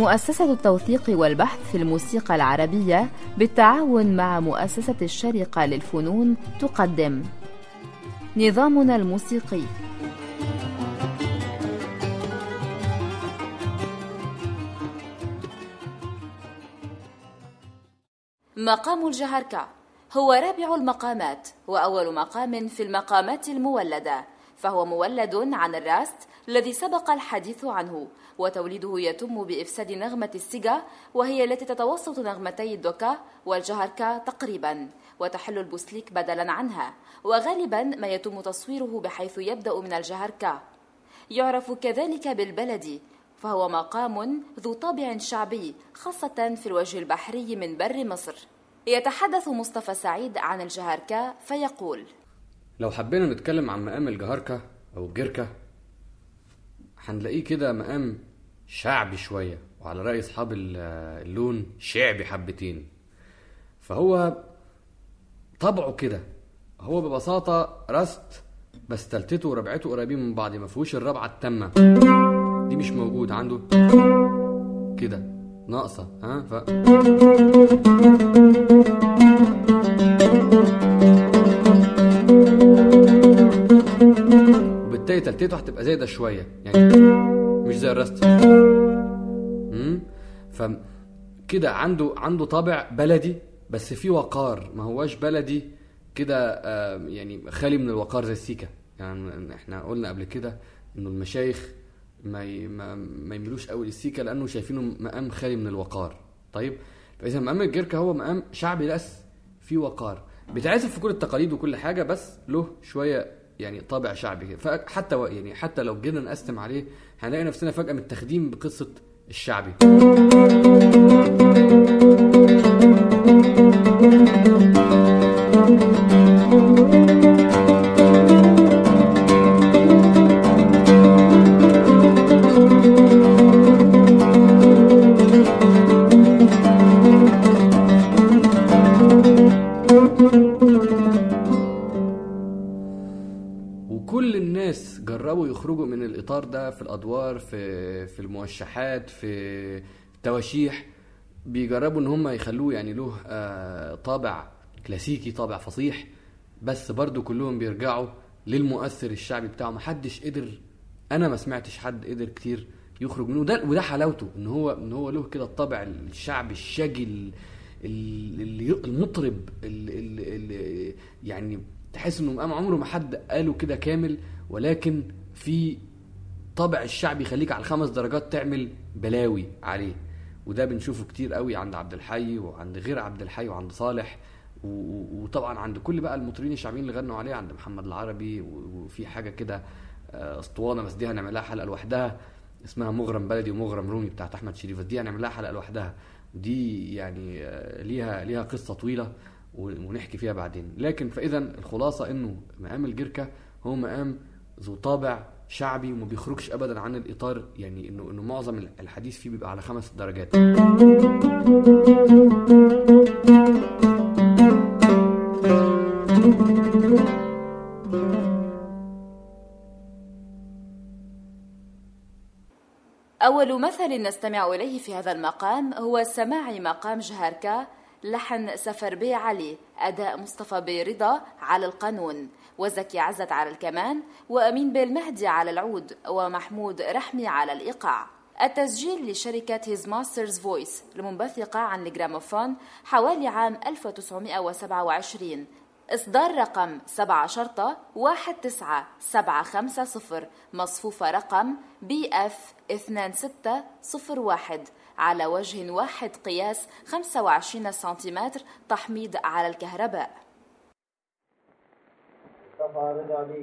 مؤسسة التوثيق والبحث في الموسيقى العربية بالتعاون مع مؤسسة الشرقة للفنون تقدم. نظامنا الموسيقي. مقام الجهركة هو رابع المقامات وأول مقام في المقامات المولدة. فهو مولد عن الراست الذي سبق الحديث عنه وتوليده يتم بإفساد نغمة السيجا وهي التي تتوسط نغمتي الدوكا والجهركا تقريبا وتحل البوسليك بدلا عنها وغالبا ما يتم تصويره بحيث يبدأ من الجهركا. يعرف كذلك بالبلدي فهو مقام ذو طابع شعبي خاصة في الوجه البحري من بر مصر. يتحدث مصطفى سعيد عن الجهركا فيقول لو حبينا نتكلم عن مقام الجهركة أو الجركة هنلاقيه كده مقام شعبي شوية وعلى رأي أصحاب اللون شعبي حبتين. فهو طبعه كده هو ببساطة رست بس تلتته وربعته قريبين من بعض ما فيهوش الرابعة التامة. دي مش موجود عنده. كده ناقصة ها؟ ف وبالتالي تلتيته هتبقى زايدة شوية يعني مش زي الرست امم ف كده عنده عنده طابع بلدي بس فيه وقار ما هواش بلدي كده آه يعني خالي من الوقار زي السيكا يعني إحنا قلنا قبل كده إنه المشايخ. ما, ما يميلوش قوي للسيكا لأنه شايفينه مقام خالي من الوقار. طيب فإذا مقام الجركه هو مقام شعبي بس فيه وقار. بيتعزف في كل التقاليد وكل حاجة بس له شوية يعني طابع شعبي كده فحتى. يعني حتى لو جينا نقسم عليه هنلاقي نفسنا فجأة متاخدين بقصة الشعبي يخرجوا من الإطار ده في الأدوار في في الموشحات في التواشيح بيجربوا إن هم يخلوه يعني له آه طابع كلاسيكي طابع فصيح بس برضو كلهم بيرجعوا للمؤثر الشعبي بتاعه محدش قدر أنا ما سمعتش حد قدر كتير يخرج منه. وده وده حلاوته إن هو إن هو له كده الطابع الشعبي الشجي المطرب اللي يعني تحس إنه عمره ما حد قاله كده كامل. ولكن في طابع الشعبي يخليك على الخمس درجات تعمل بلاوي عليه. وده بنشوفه كتير قوي عند عبد الحي وعند غير عبد الحي وعند صالح. وطبعا عند كل بقى المطربين الشعبيين اللي غنوا عليه عند محمد العربي وفي حاجة كده أسطوانة بس دي هنعمل لها حلقة لوحدها. اسمها مغرم بلدي ومغرم رومي بتاعت أحمد شريف دي هنعمل لها حلقة لوحدها. ودي يعني ليها ليها قصة طويلة ونحكي فيها بعدين. لكن فاذا الخلاصة إنه مقام الجركة هو مقام ذو طابع شعبي وما بيخرجش ابدا عن الإطار يعني انه إنه معظم الحديث فيه بيبقى على خمس درجات. أول مثل نستمع إليه في هذا المقام هو سماع مقام جهاركا لحن سفر بي علي أداء مصطفى بي رضا على القانون. وزكي عزت على الكمان وأمين بي المهدي على العود ومحمود رحمي على الإيقاع. التسجيل لشركة His Master's Voice المنبثقة عن ال Gramophone حوالي عام 1927 إصدار رقم 7 شرطة 19750 مصفوفة رقم بي إف 2601 على وجه واحد قياس 25 سنتيمتر تحميض على الكهرباء. कपारजाली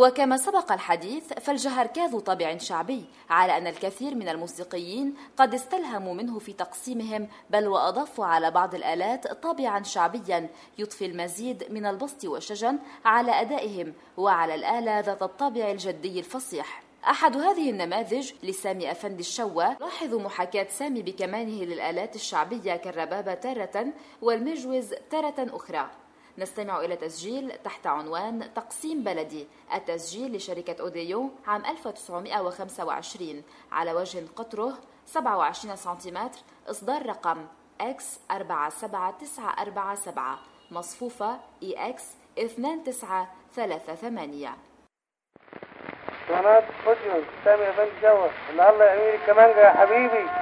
وكما سبق الحديث فالجهركا ذو طابع شعبي على أن الكثير من الموسيقيين قد استلهموا منه في تقسيمهم بل وأضافوا على بعض الآلات طابعا شعبيا يضفي المزيد من البسط والشجن على أدائهم وعلى الآلة ذات الطابع الجدي الفصيح. أحد هذه النماذج لسامي أفندي الشوى لاحظ محاكاة سامي بكمانه للآلات الشعبية كالربابة تارة والمجوز تارة أخرى. نستمع إلى تسجيل تحت عنوان تقسيم بلدي التسجيل لشركة أوديو عام 1925 على وجه قطره 27 سنتيمتر إصدار رقم X 47947 مصفوفة EX 2938 قناة فوجيون سامي بن جوة الله يعمير الكمانجا يا حبيبي.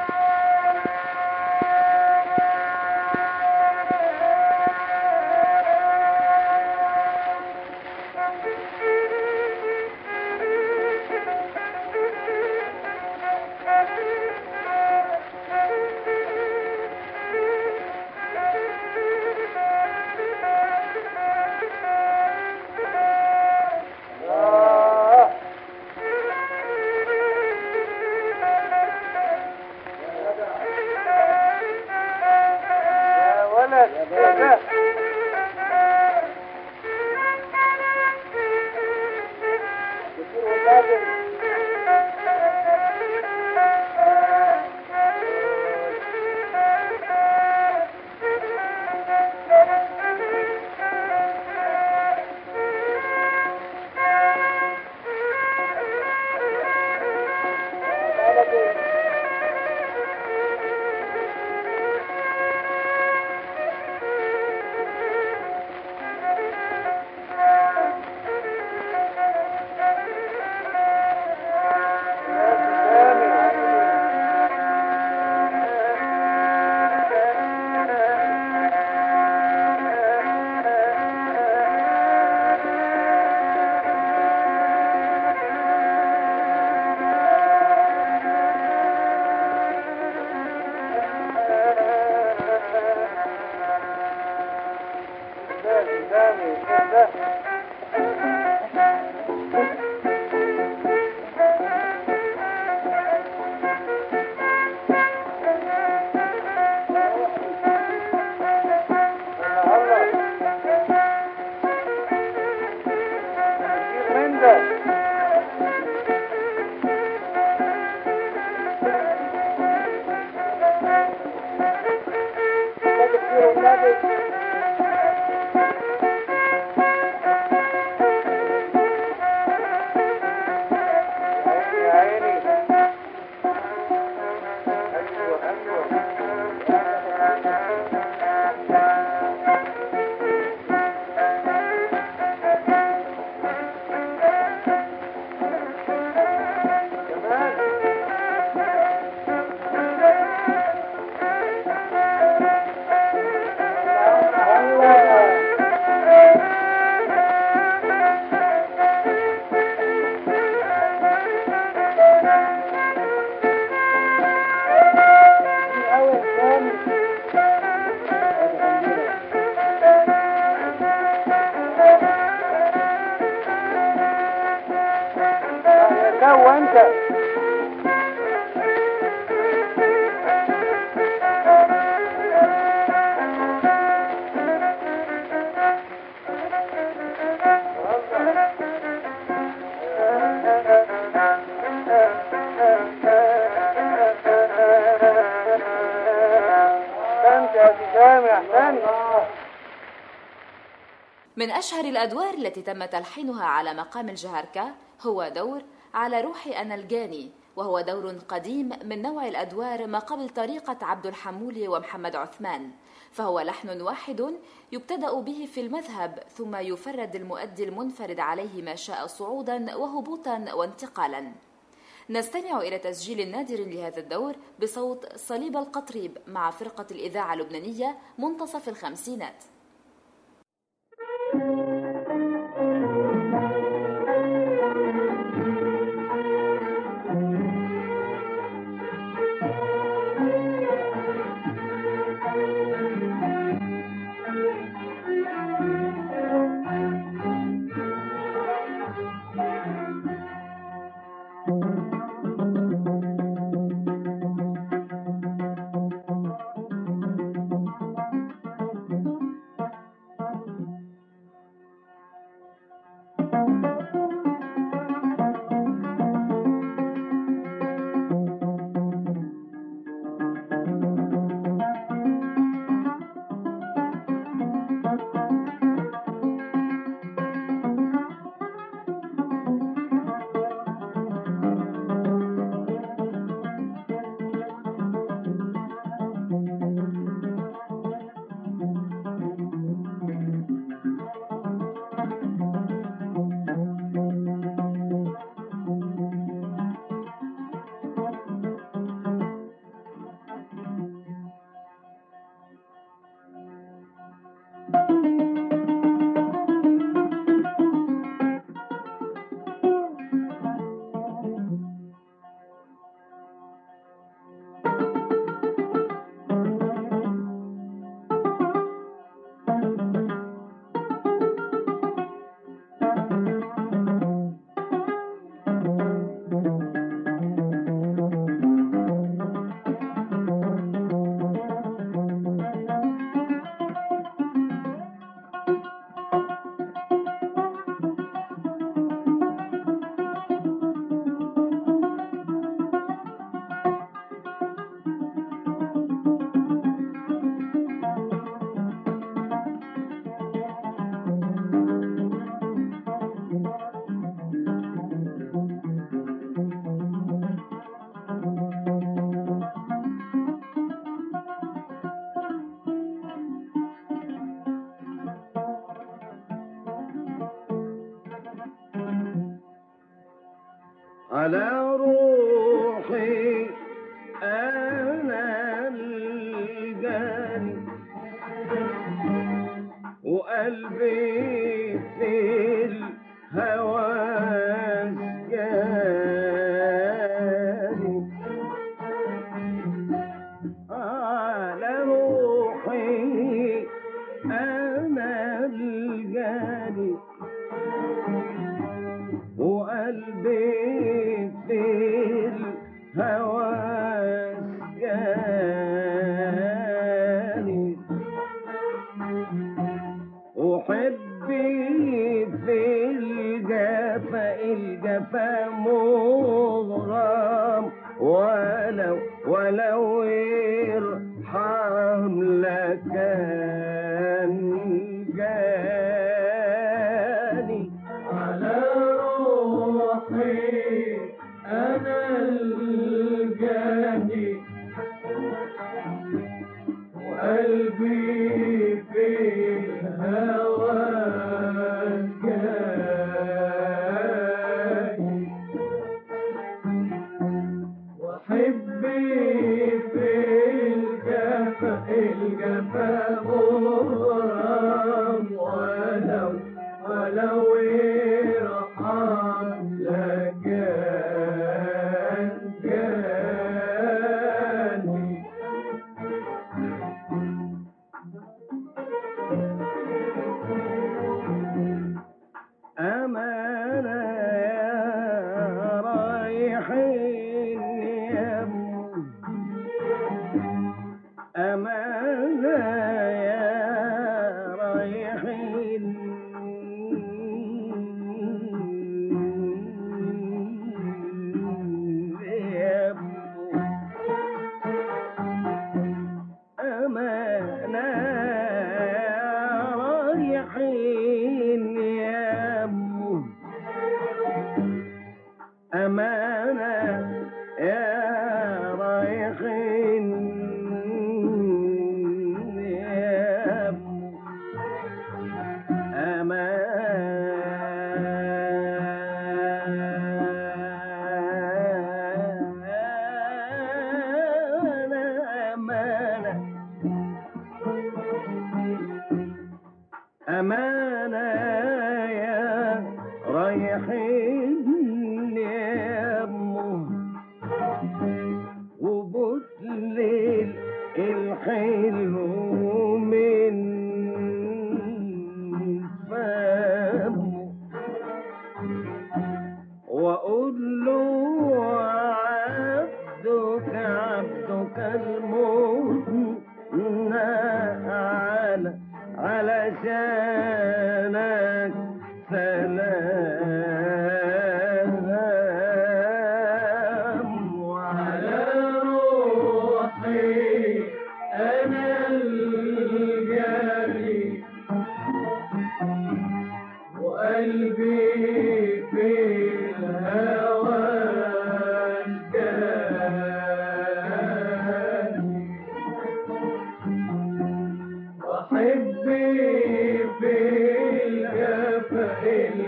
من أشهر الأدوار التي تم تلحينها على مقام الجهركة هو دور على روحي أنا الجاني وهو دور قديم من نوع الأدوار ما قبل طريقة عبد الحمولي ومحمد عثمان فهو لحن واحد يبتدأ به في المذهب ثم يفرد المؤدي المنفرد عليه ما شاء صعودا وهبوطا وانتقالا. نستمع إلى تسجيل نادر لهذا الدور بصوت صليب القطريب مع فرقة الإذاعة اللبنانية منتصف الخمسينات.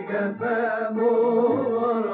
الجفا مغرم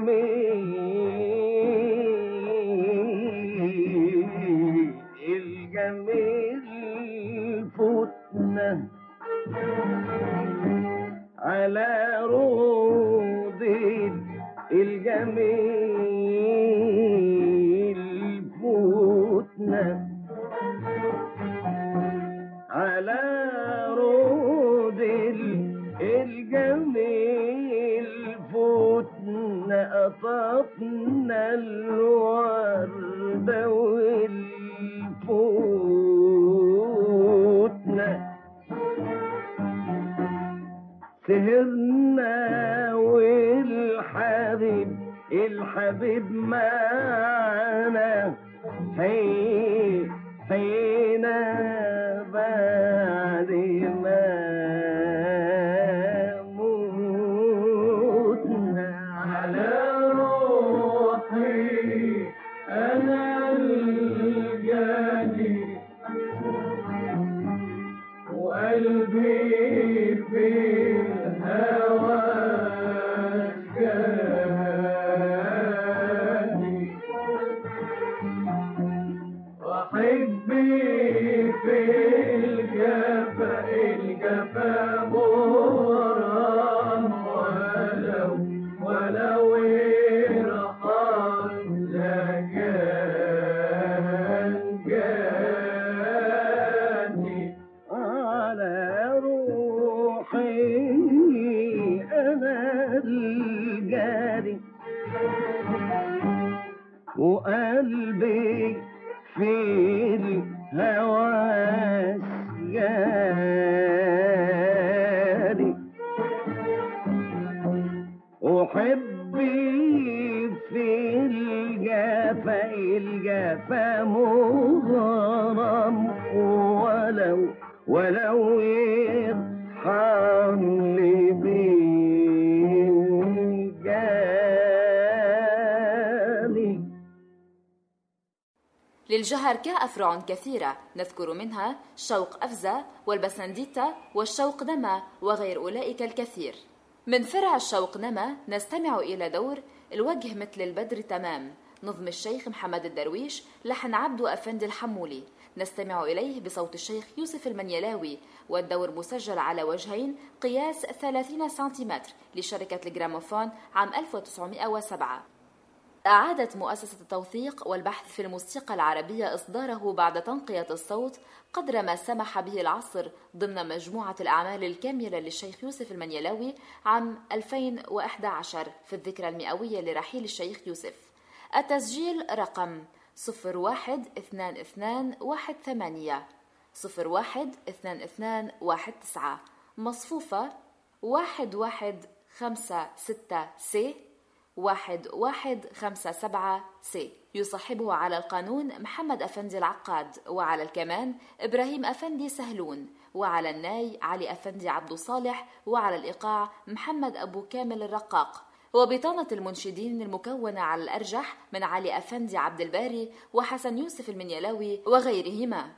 me. الجفا مغرم ولو ولو يرحم لي جاني للجهركة أفرع كثيرة نذكر منها شوق أفزة والبسنديتا والشوق نما وغير أولئك الكثير. من فرع الشوق نما نستمع إلى دور الوجه مثل البدر تمام. نظم الشيخ محمد الدرويش لحن عبدو أفندي الحمولي. نستمع إليه بصوت الشيخ يوسف المنيلاوي والدور مسجل على وجهين قياس 30 سنتيمتر لشركة الجراموفون عام 1907 أعادت مؤسسة التوثيق والبحث في الموسيقى العربية إصداره بعد تنقية الصوت قدر ما سمح به العصر ضمن مجموعة الأعمال الكاملة للشيخ يوسف المنيلاوي عام 2011 في الذكرى المئوية لرحيل الشيخ يوسف. التسجيل رقم 012218 012219 مصفوفة 1156 C واحد واحد خمسة سبعة C. يصاحبه على القانون محمد أفندي العقاد وعلى الكمان إبراهيم أفندي سهلون وعلى الناي علي أفندي عبد صالح وعلى الإيقاع محمد أبو كامل الرقاق. وبطانة المنشدين المكونة على الأرجح من علي أفندي عبد الباري وحسن يوسف المنيلاوي وغيرهما.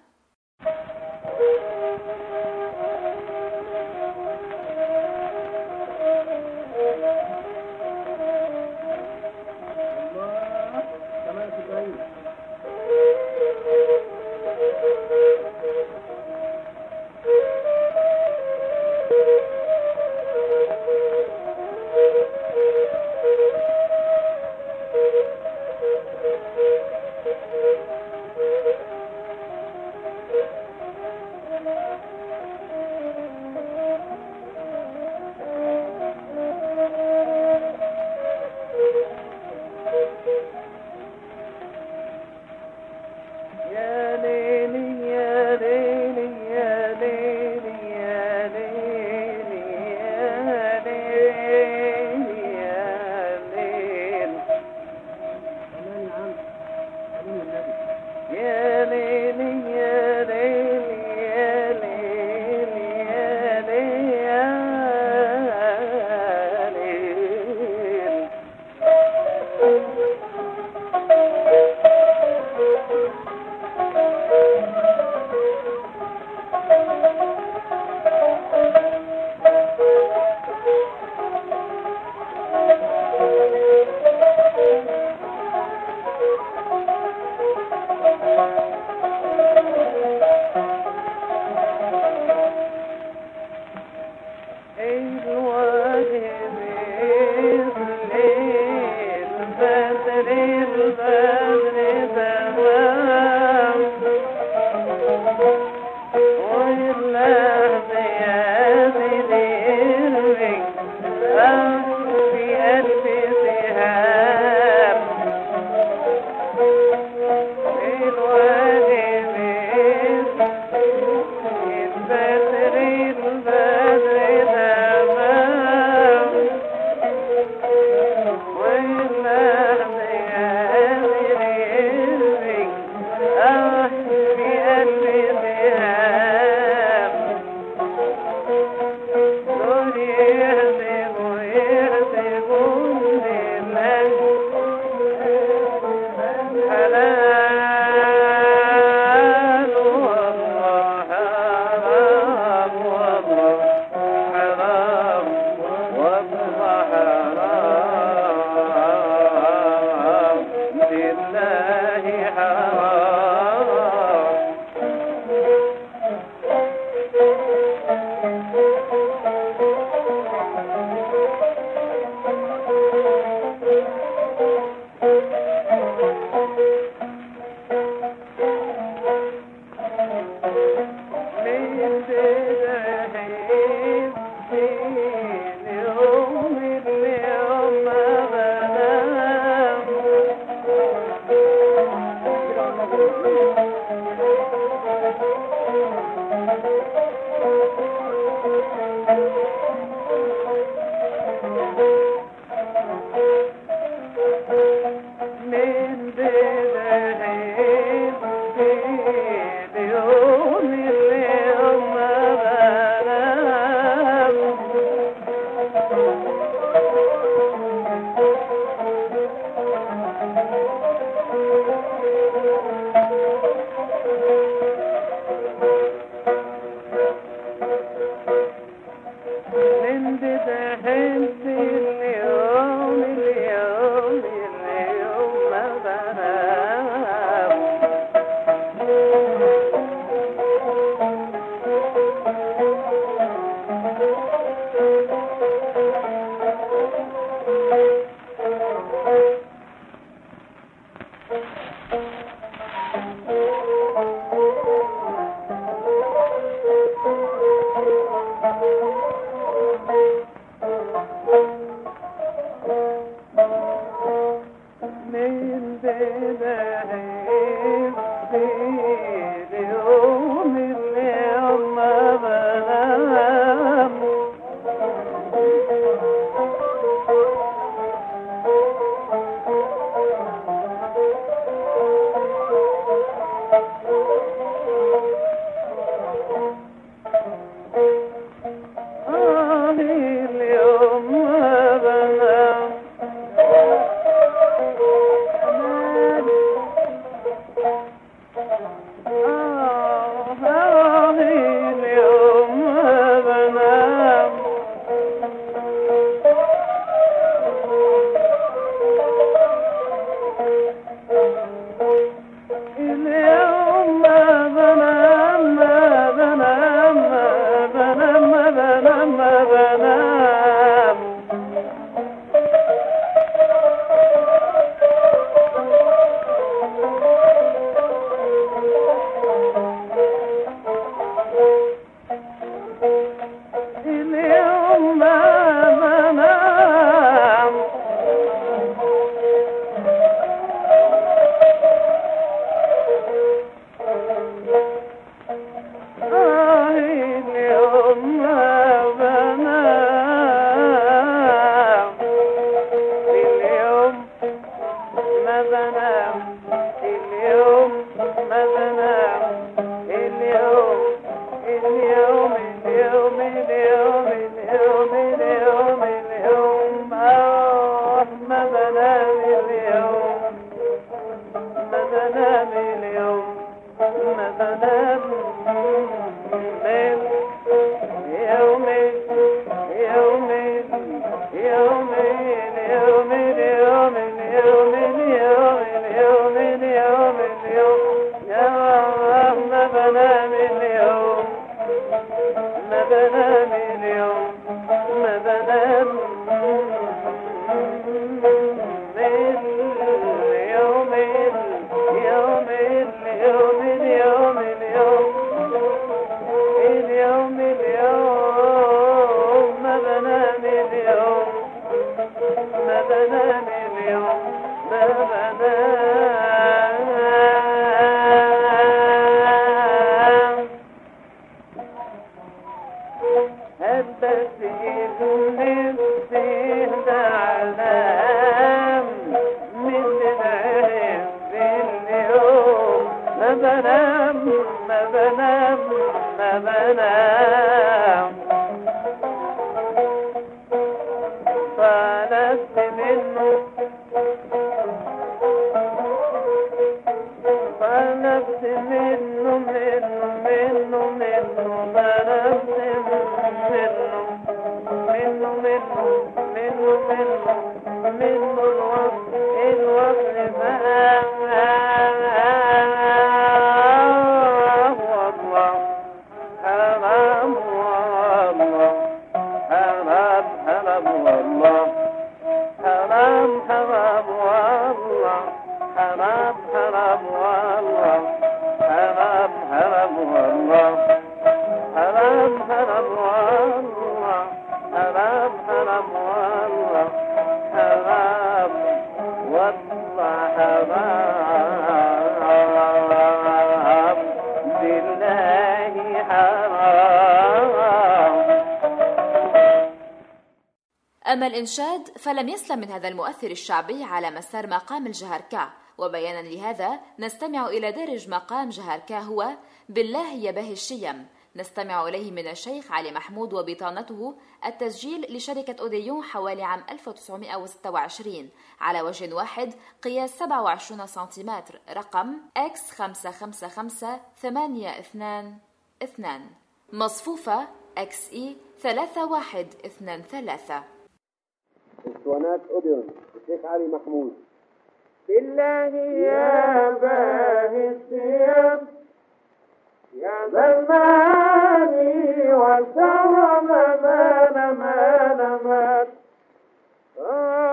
يوم اليوم ಮೇಲೆ أما الإنشاد فلم يسلم من هذا المؤثر الشعبي على مسار مقام الجهركة وبيانا لهذا نستمع إلى دارج مقام جهركة هو بالله يباه الشيم. نستمع إليه من الشيخ علي محمود وبطانته التسجيل لشركة أوديون حوالي عام 1926 على وجه واحد قياس 27 سنتيمتر. رقم X 555 مصفوفة XE 3123 اسطوانات Odeon الشيخ علي محمود. بالله يا باهي الثياب يا زماني والكرم مان مان مان آه،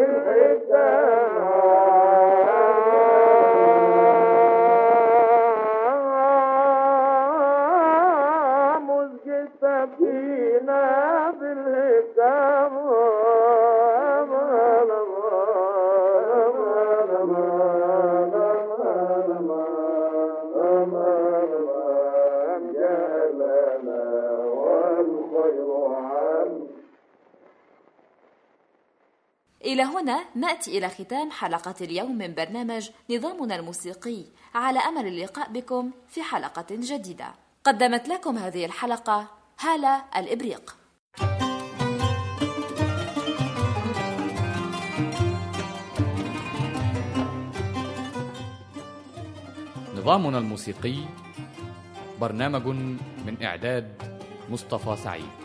music. هنا نأتي إلى ختام حلقة اليوم من برنامج نظامنا الموسيقي. على أمل اللقاء بكم في حلقة جديدة. قدمت لكم هذه الحلقة هالة الإبريق. نظامنا الموسيقي برنامج من إعداد مصطفى سعيد.